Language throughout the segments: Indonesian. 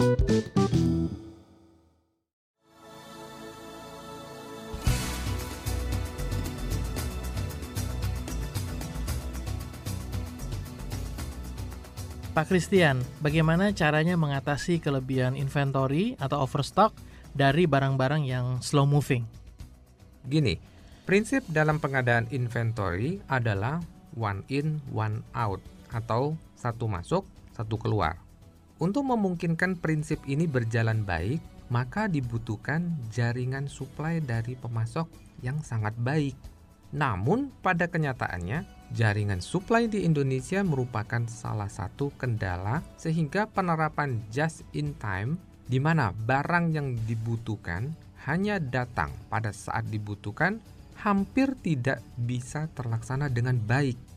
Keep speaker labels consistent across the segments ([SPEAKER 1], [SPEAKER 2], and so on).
[SPEAKER 1] Pak Christian, bagaimana caranya mengatasi kelebihan inventory atau overstock dari barang-barang yang slow moving?
[SPEAKER 2] Gini, prinsip dalam pengadaan inventory adalah one in, one out atau satu masuk, satu keluar. Untuk memungkinkan prinsip ini berjalan baik, maka dibutuhkan jaringan suplai dari pemasok yang sangat baik. Namun, pada kenyataannya, jaringan suplai di Indonesia merupakan salah satu kendala sehingga penerapan just in time di mana barang yang dibutuhkan hanya datang pada saat dibutuhkan hampir tidak bisa terlaksana dengan baik.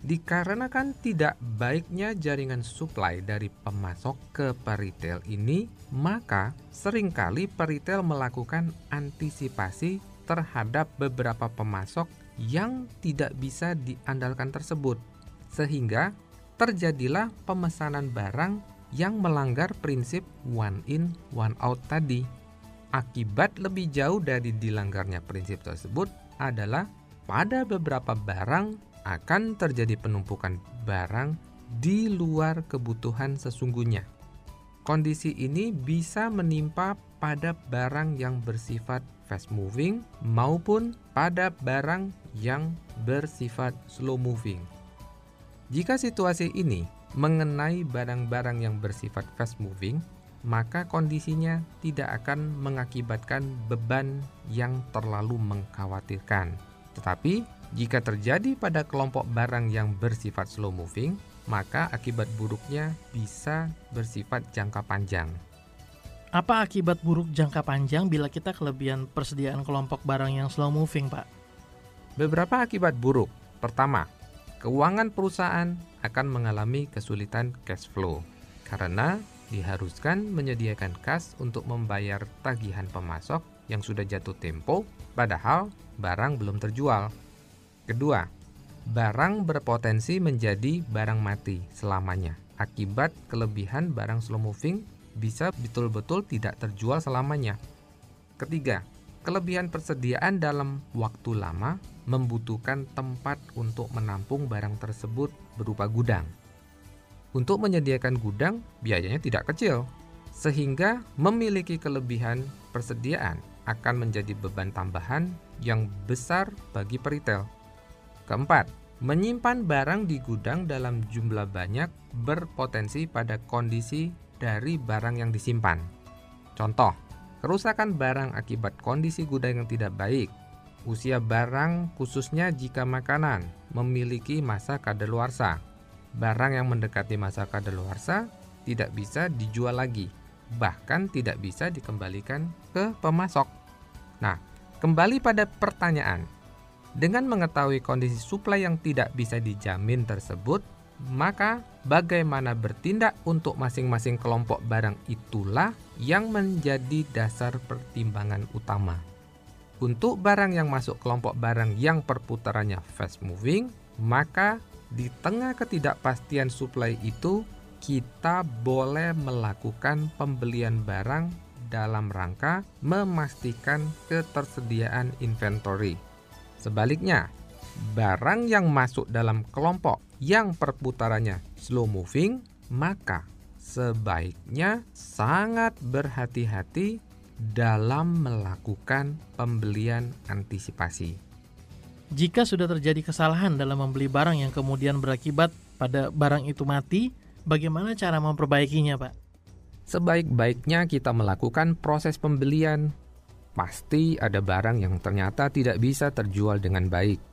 [SPEAKER 2] Dikarenakan tidak baiknya jaringan suplai dari pemasok ke peritel ini, maka sering kali peritel melakukan antisipasi terhadap beberapa pemasok yang tidak bisa diandalkan tersebut, sehingga terjadilah pemesanan barang yang melanggar prinsip one in, one out tadi. Akibat lebih jauh dari dilanggarnya prinsip tersebut adalah pada beberapa barang akan terjadi penumpukan barang di luar kebutuhan sesungguhnya. Kondisi ini bisa menimpa pada barang yang bersifat fast moving maupun pada barang yang bersifat slow moving. Jika situasi ini mengenai barang-barang yang bersifat fast moving, maka kondisinya tidak akan mengakibatkan beban yang terlalu mengkhawatirkan. Tetapi, jika terjadi pada kelompok barang yang bersifat slow moving, maka akibat buruknya bisa bersifat jangka panjang.
[SPEAKER 1] Apa akibat buruk jangka panjang bila kita kelebihan persediaan kelompok barang yang slow moving, Pak?
[SPEAKER 2] Beberapa akibat buruk. Pertama, keuangan perusahaan akan mengalami kesulitan cash flow karena diharuskan menyediakan kas untuk membayar tagihan pemasok yang sudah jatuh tempo, padahal barang belum terjual. Kedua, barang berpotensi menjadi barang mati selamanya akibat kelebihan barang slow moving bisa betul-betul tidak terjual selamanya. Ketiga, kelebihan persediaan dalam waktu lama membutuhkan tempat untuk menampung barang tersebut berupa gudang. Untuk menyediakan gudang, biayanya tidak kecil, sehingga memiliki kelebihan persediaan akan menjadi beban tambahan yang besar bagi peritel. Keempat, menyimpan barang di gudang dalam jumlah banyak berpotensi pada kondisi dari barang yang disimpan. Contoh, kerusakan barang akibat kondisi gudang yang tidak baik, usia barang khususnya jika makanan memiliki masa kadaluarsa. Barang yang mendekati masa kadaluarsa tidak bisa dijual lagi, bahkan tidak bisa dikembalikan ke pemasok. Nah, kembali pada pertanyaan. Dengan mengetahui kondisi suplai yang tidak bisa dijamin tersebut, maka bagaimana bertindak untuk masing-masing kelompok barang itulah yang menjadi dasar pertimbangan utama. Untuk barang yang masuk kelompok barang yang perputarannya fast moving, maka di tengah ketidakpastian suplai itu, kita boleh melakukan pembelian barang dalam rangka memastikan ketersediaan inventory. Sebaliknya, barang yang masuk dalam kelompok yang perputarannya slow moving, maka sebaiknya sangat berhati-hati dalam melakukan pembelian antisipasi.
[SPEAKER 1] Jika sudah terjadi kesalahan dalam membeli barang yang kemudian berakibat pada barang itu mati, bagaimana cara memperbaikinya, Pak?
[SPEAKER 2] Sebaik-baiknya kita melakukan proses pembelian. Pasti ada barang yang ternyata tidak bisa terjual dengan baik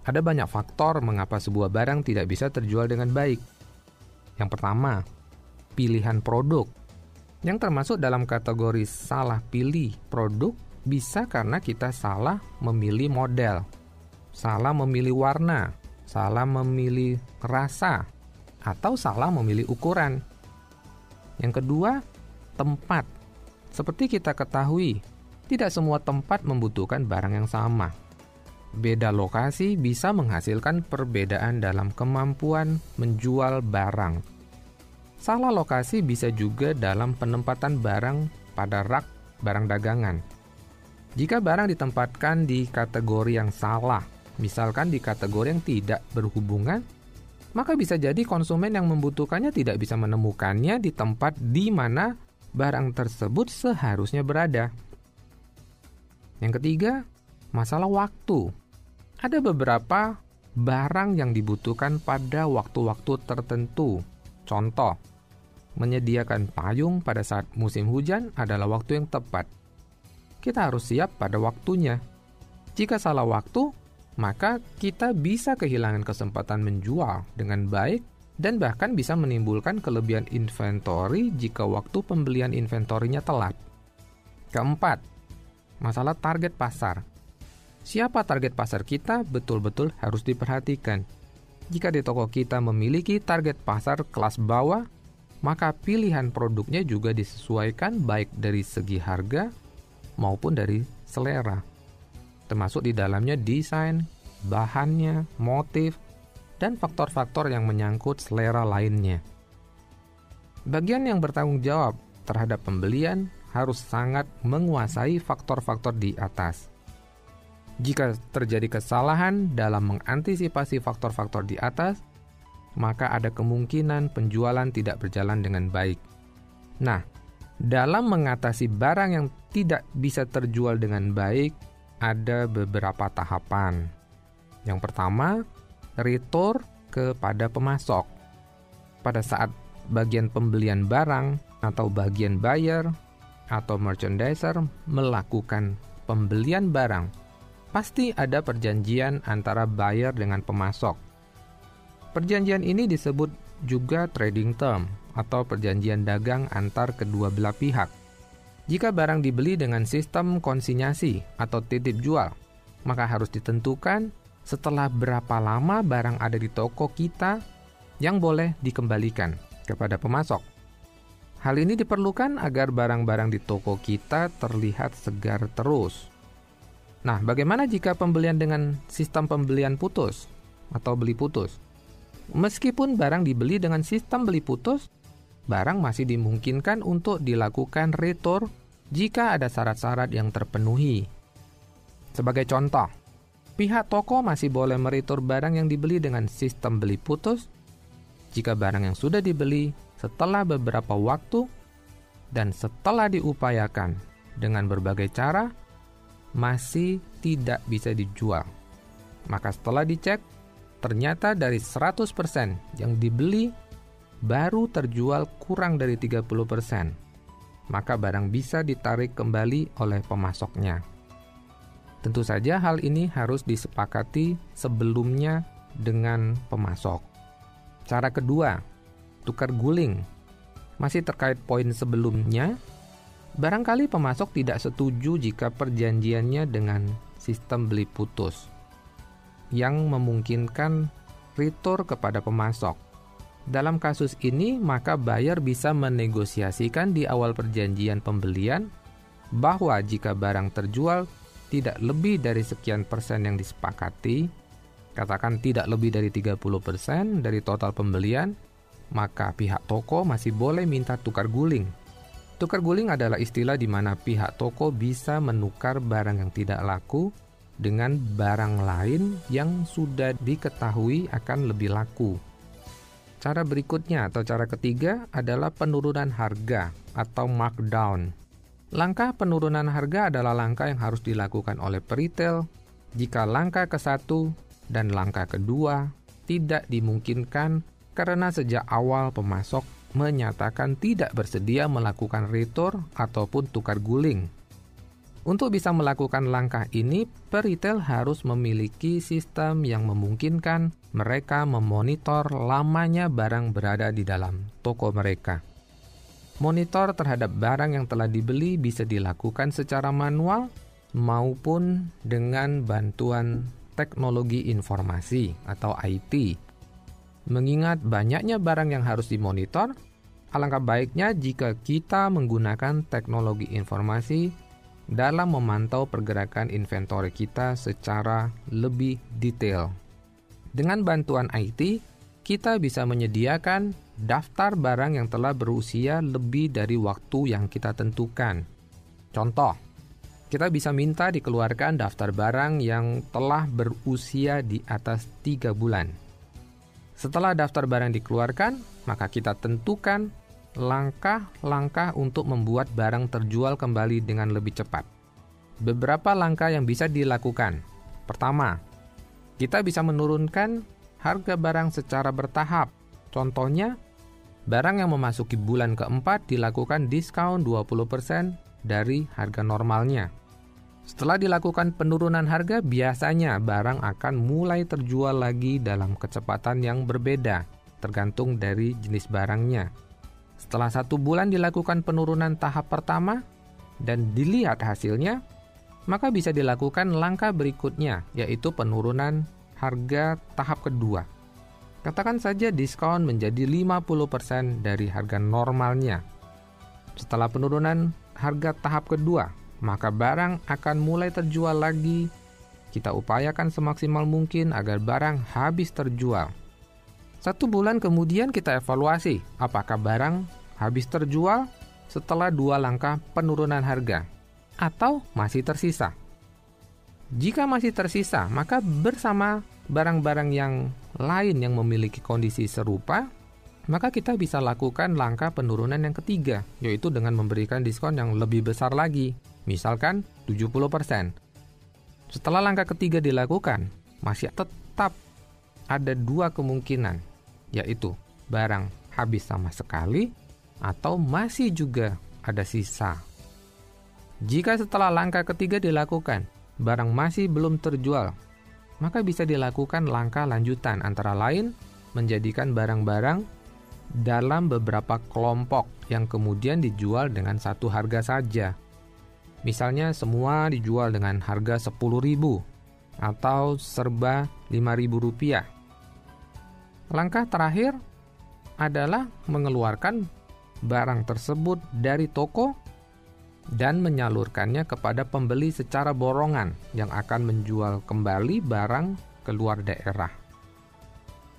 [SPEAKER 2] ada banyak faktor mengapa sebuah barang tidak bisa terjual dengan baik. Yang pertama, pilihan produk. Yang termasuk dalam kategori salah pilih produk bisa karena kita salah memilih model, salah memilih warna, salah memilih rasa, atau salah memilih ukuran. Yang kedua, tempat. Seperti kita ketahui, tidak semua tempat membutuhkan barang yang sama Beda lokasi bisa menghasilkan perbedaan dalam kemampuan menjual barang. Salah lokasi bisa juga dalam penempatan barang pada rak barang dagangan. Jika barang ditempatkan di kategori yang salah, misalkan di kategori yang tidak berhubungan, maka bisa jadi konsumen yang membutuhkannya tidak bisa menemukannya di tempat di mana barang tersebut seharusnya berada. Yang ketiga, masalah waktu. Ada beberapa barang yang dibutuhkan pada waktu-waktu tertentu. Contoh, menyediakan payung pada saat musim hujan adalah waktu yang tepat. Kita harus siap pada waktunya. Jika salah waktu, maka kita bisa kehilangan kesempatan menjual dengan baik dan bahkan bisa menimbulkan kelebihan inventory jika waktu pembelian inventorinya telat. Keempat, masalah target pasar. Siapa target pasar kita betul-betul harus diperhatikan. Jika di toko kita memiliki target pasar kelas bawah, maka pilihan produknya juga disesuaikan baik dari segi harga maupun dari selera. Termasuk di dalamnya desain, bahannya, motif, dan faktor-faktor yang menyangkut selera lainnya. Bagian yang bertanggung jawab terhadap pembelian harus sangat menguasai faktor-faktor di atas. Jika terjadi kesalahan dalam mengantisipasi faktor-faktor di atas, maka ada kemungkinan penjualan tidak berjalan dengan baik. Nah, dalam mengatasi barang yang tidak bisa terjual dengan baik, ada beberapa tahapan. Yang pertama, retur kepada pemasok. Pada saat bagian pembelian barang atau bagian buyer atau merchandiser melakukan pembelian barang, pasti ada perjanjian antara buyer dengan pemasok Perjanjian ini disebut juga trading term atau perjanjian dagang antar kedua belah pihak. Jika barang dibeli dengan sistem konsinyasi atau titip jual, maka harus ditentukan setelah berapa lama barang ada di toko kita yang boleh dikembalikan kepada pemasok. Hal ini diperlukan agar barang-barang di toko kita terlihat segar terus. Nah, bagaimana jika pembelian dengan sistem pembelian putus atau beli putus? Meskipun barang dibeli dengan sistem beli putus, barang masih dimungkinkan untuk dilakukan retur jika ada syarat-syarat yang terpenuhi. Sebagai contoh, pihak toko masih boleh meretur barang yang dibeli dengan sistem beli putus jika barang yang sudah dibeli setelah beberapa waktu dan setelah diupayakan dengan berbagai cara masih tidak bisa dijual. Maka setelah dicek, Ternyata dari 100% yang dibeli baru terjual kurang dari 30%. Maka barang bisa ditarik kembali oleh pemasoknya. Tentu saja hal ini harus disepakati sebelumnya dengan pemasok. Cara kedua, tukar guling. Masih terkait poin sebelumnya, barangkali pemasok tidak setuju jika perjanjiannya dengan sistem beli putus yang memungkinkan retur kepada pemasok. Dalam kasus ini, maka buyer bisa menegosiasikan di awal perjanjian pembelian bahwa jika barang terjual tidak lebih dari sekian persen yang disepakati, katakan tidak lebih dari 30 persen dari total pembelian, maka pihak toko masih boleh minta tukar guling. Tukar guling adalah istilah di mana pihak toko bisa menukar barang yang tidak laku dengan barang lain yang sudah diketahui akan lebih laku. Cara berikutnya atau cara ketiga adalah penurunan harga atau markdown. Langkah penurunan harga adalah langkah yang harus dilakukan oleh peritel jika langkah ke satu dan langkah kedua tidak dimungkinkan karena sejak awal pemasok menyatakan tidak bersedia melakukan retur ataupun tukar guling untuk bisa melakukan langkah ini, peritel harus memiliki sistem yang memungkinkan mereka memonitor lamanya barang berada di dalam toko mereka. Monitor terhadap barang yang telah dibeli bisa dilakukan secara manual maupun dengan bantuan teknologi informasi atau IT. Mengingat banyaknya barang yang harus dimonitor, alangkah baiknya jika kita menggunakan teknologi informasi dalam memantau pergerakan inventory kita secara lebih detail. Dengan bantuan IT, kita bisa menyediakan daftar barang yang telah berusia lebih dari waktu yang kita tentukan. Contoh, kita bisa minta dikeluarkan daftar barang yang telah berusia di atas 3 bulan. Setelah daftar barang dikeluarkan, maka kita tentukan langkah-langkah untuk membuat barang terjual kembali dengan lebih cepat. Beberapa langkah yang bisa dilakukan. Pertama, kita bisa menurunkan harga barang secara bertahap. Contohnya, barang yang memasuki bulan keempat dilakukan diskon 20% dari harga normalnya. Setelah dilakukan penurunan harga, biasanya barang akan mulai terjual lagi dalam kecepatan yang berbeda, tergantung dari jenis barangnya. Setelah satu bulan dilakukan penurunan tahap pertama dan dilihat hasilnya, maka bisa dilakukan langkah berikutnya, yaitu penurunan harga tahap kedua. Katakan saja diskon menjadi 50% dari harga normalnya. Setelah penurunan harga tahap kedua, maka barang akan mulai terjual lagi. Kita upayakan semaksimal mungkin agar barang habis terjual. Satu bulan kemudian kita evaluasi apakah barang habis terjual setelah dua langkah penurunan harga atau masih tersisa. Jika masih tersisa, maka bersama barang-barang yang lain yang memiliki kondisi serupa, maka kita bisa lakukan langkah penurunan yang ketiga, yaitu dengan memberikan diskon yang lebih besar lagi misalkan 70%. Setelah langkah ketiga dilakukan, masih tetap ada dua kemungkinan, yaitu barang habis sama sekali atau masih juga ada sisa. Jika setelah langkah ketiga dilakukan, barang masih belum terjual, maka bisa dilakukan langkah lanjutan antara lain menjadikan barang-barang dalam beberapa kelompok yang kemudian dijual dengan satu harga saja Misalnya semua dijual dengan harga 10.000 atau serba 5.000 rupiah. Langkah terakhir adalah mengeluarkan barang tersebut dari toko dan menyalurkannya kepada pembeli secara borongan yang akan menjual kembali barang keluar daerah.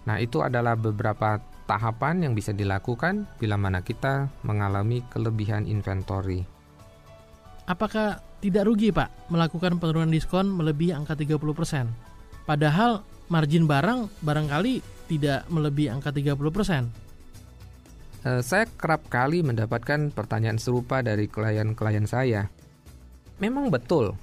[SPEAKER 2] Nah, itu adalah beberapa tahapan yang bisa dilakukan bila mana kita mengalami kelebihan inventory
[SPEAKER 1] apakah tidak rugi Pak melakukan penurunan diskon melebihi angka 30%? Padahal margin barang barangkali tidak melebihi angka 30%.
[SPEAKER 2] Uh, saya kerap kali mendapatkan pertanyaan serupa dari klien-klien saya. Memang betul,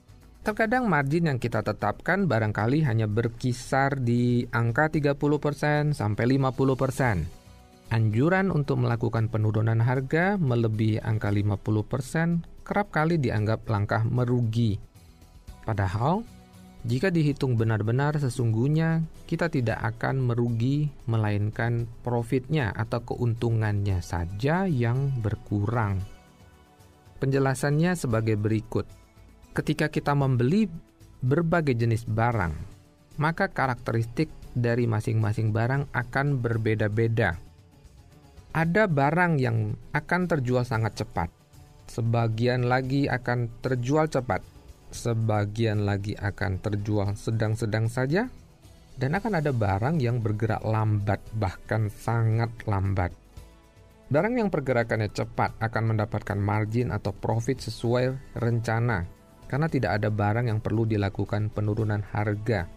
[SPEAKER 2] terkadang margin yang kita tetapkan barangkali hanya berkisar di angka 30% sampai 50%. Anjuran untuk melakukan penurunan harga melebihi angka 50% kerap kali dianggap langkah merugi. Padahal, jika dihitung benar-benar sesungguhnya kita tidak akan merugi melainkan profitnya atau keuntungannya saja yang berkurang. Penjelasannya sebagai berikut. Ketika kita membeli berbagai jenis barang, maka karakteristik dari masing-masing barang akan berbeda-beda ada barang yang akan terjual sangat cepat, sebagian lagi akan terjual cepat, sebagian lagi akan terjual sedang-sedang saja, dan akan ada barang yang bergerak lambat, bahkan sangat lambat. Barang yang pergerakannya cepat akan mendapatkan margin atau profit sesuai rencana, karena tidak ada barang yang perlu dilakukan penurunan harga.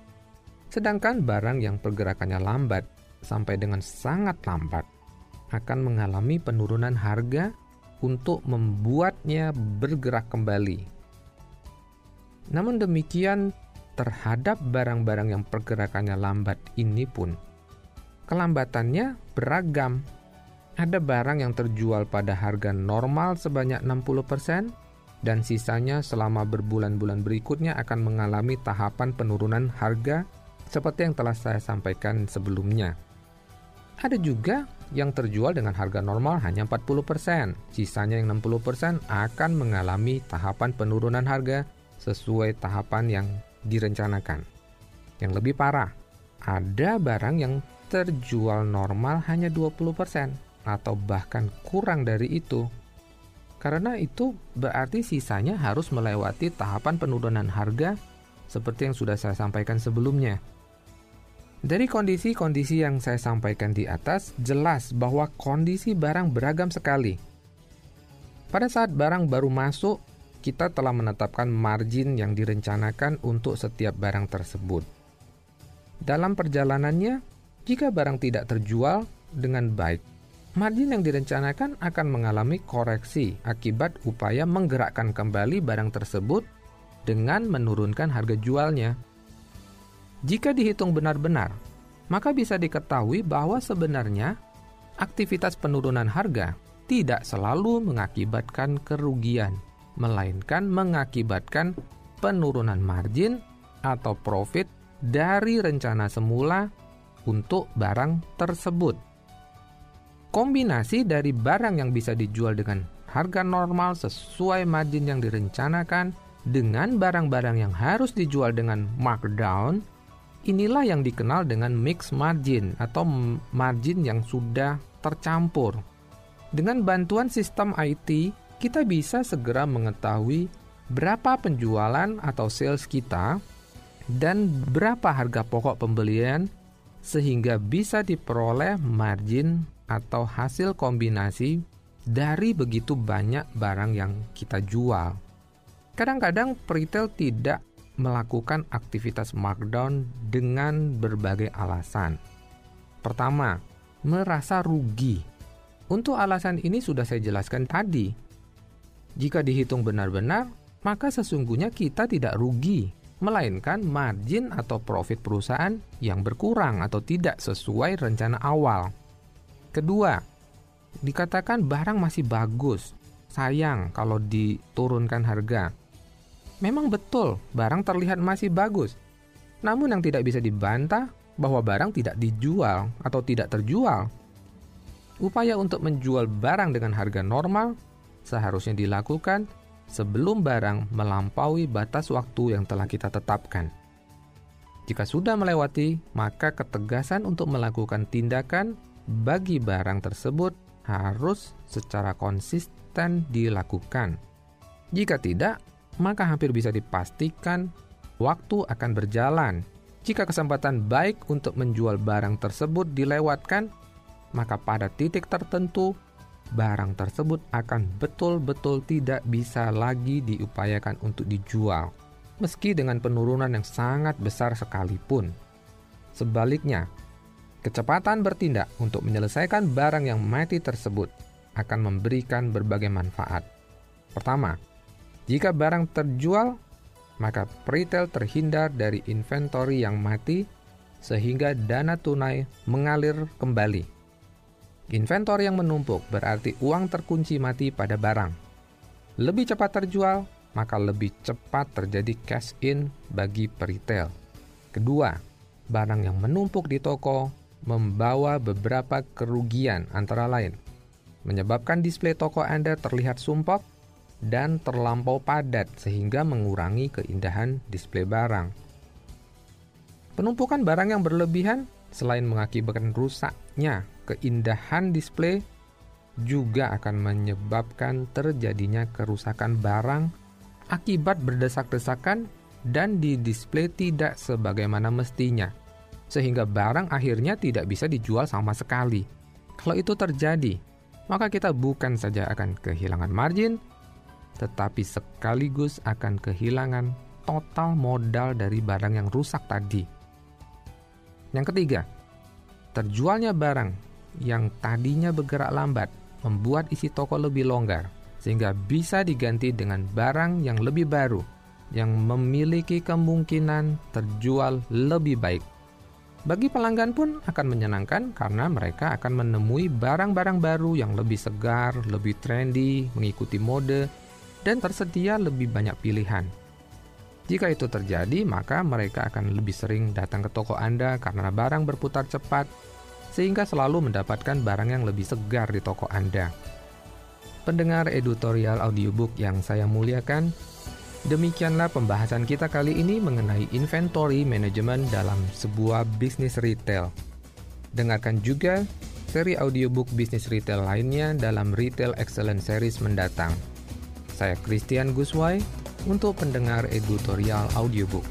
[SPEAKER 2] Sedangkan barang yang pergerakannya lambat sampai dengan sangat lambat akan mengalami penurunan harga untuk membuatnya bergerak kembali. Namun demikian, terhadap barang-barang yang pergerakannya lambat ini pun, kelambatannya beragam. Ada barang yang terjual pada harga normal sebanyak 60%, dan sisanya selama berbulan-bulan berikutnya akan mengalami tahapan penurunan harga seperti yang telah saya sampaikan sebelumnya. Ada juga yang terjual dengan harga normal hanya 40%. Sisanya yang 60% akan mengalami tahapan penurunan harga sesuai tahapan yang direncanakan. Yang lebih parah, ada barang yang terjual normal hanya 20% atau bahkan kurang dari itu. Karena itu berarti sisanya harus melewati tahapan penurunan harga seperti yang sudah saya sampaikan sebelumnya. Dari kondisi-kondisi yang saya sampaikan di atas, jelas bahwa kondisi barang beragam sekali. Pada saat barang baru masuk, kita telah menetapkan margin yang direncanakan untuk setiap barang tersebut. Dalam perjalanannya, jika barang tidak terjual dengan baik, margin yang direncanakan akan mengalami koreksi akibat upaya menggerakkan kembali barang tersebut dengan menurunkan harga jualnya. Jika dihitung benar-benar, maka bisa diketahui bahwa sebenarnya aktivitas penurunan harga tidak selalu mengakibatkan kerugian melainkan mengakibatkan penurunan margin atau profit dari rencana semula untuk barang tersebut. Kombinasi dari barang yang bisa dijual dengan harga normal sesuai margin yang direncanakan dengan barang-barang yang harus dijual dengan markdown, inilah yang dikenal dengan mix margin atau margin yang sudah tercampur. Dengan bantuan sistem IT, kita bisa segera mengetahui berapa penjualan atau sales kita dan berapa harga pokok pembelian sehingga bisa diperoleh margin atau hasil kombinasi dari begitu banyak barang yang kita jual. Kadang-kadang retail tidak melakukan aktivitas markdown dengan berbagai alasan. Pertama, merasa rugi. Untuk alasan ini sudah saya jelaskan tadi jika dihitung benar-benar, maka sesungguhnya kita tidak rugi, melainkan margin atau profit perusahaan yang berkurang atau tidak sesuai rencana awal. Kedua, dikatakan barang masih bagus, sayang kalau diturunkan harga. Memang betul, barang terlihat masih bagus. Namun yang tidak bisa dibantah bahwa barang tidak dijual atau tidak terjual. Upaya untuk menjual barang dengan harga normal seharusnya dilakukan sebelum barang melampaui batas waktu yang telah kita tetapkan. Jika sudah melewati, maka ketegasan untuk melakukan tindakan bagi barang tersebut harus secara konsisten dilakukan. Jika tidak, maka hampir bisa dipastikan waktu akan berjalan. Jika kesempatan baik untuk menjual barang tersebut dilewatkan, maka pada titik tertentu barang tersebut akan betul-betul tidak bisa lagi diupayakan untuk dijual, meski dengan penurunan yang sangat besar sekalipun. Sebaliknya, kecepatan bertindak untuk menyelesaikan barang yang mati tersebut akan memberikan berbagai manfaat. Pertama, jika barang terjual, maka retail terhindar dari inventory yang mati sehingga dana tunai mengalir kembali Inventor yang menumpuk berarti uang terkunci mati pada barang. Lebih cepat terjual, maka lebih cepat terjadi cash in bagi peritel. Kedua, barang yang menumpuk di toko membawa beberapa kerugian antara lain menyebabkan display toko Anda terlihat sumpok dan terlampau padat sehingga mengurangi keindahan display barang. Penumpukan barang yang berlebihan selain mengakibatkan rusaknya keindahan display juga akan menyebabkan terjadinya kerusakan barang akibat berdesak-desakan dan di display tidak sebagaimana mestinya, sehingga barang akhirnya tidak bisa dijual sama sekali. Kalau itu terjadi, maka kita bukan saja akan kehilangan margin, tetapi sekaligus akan kehilangan total modal dari barang yang rusak tadi. Yang ketiga, terjualnya barang yang tadinya bergerak lambat membuat isi toko lebih longgar, sehingga bisa diganti dengan barang yang lebih baru yang memiliki kemungkinan terjual lebih baik. Bagi pelanggan pun akan menyenangkan karena mereka akan menemui barang-barang baru yang lebih segar, lebih trendy, mengikuti mode, dan tersedia lebih banyak pilihan. Jika itu terjadi, maka mereka akan lebih sering datang ke toko Anda karena barang berputar cepat sehingga selalu mendapatkan barang yang lebih segar di toko Anda. Pendengar editorial audiobook yang saya muliakan, demikianlah pembahasan kita kali ini mengenai inventory management dalam sebuah bisnis retail. Dengarkan juga seri audiobook bisnis retail lainnya dalam Retail Excellence Series mendatang. Saya Christian Guswai untuk pendengar editorial audiobook.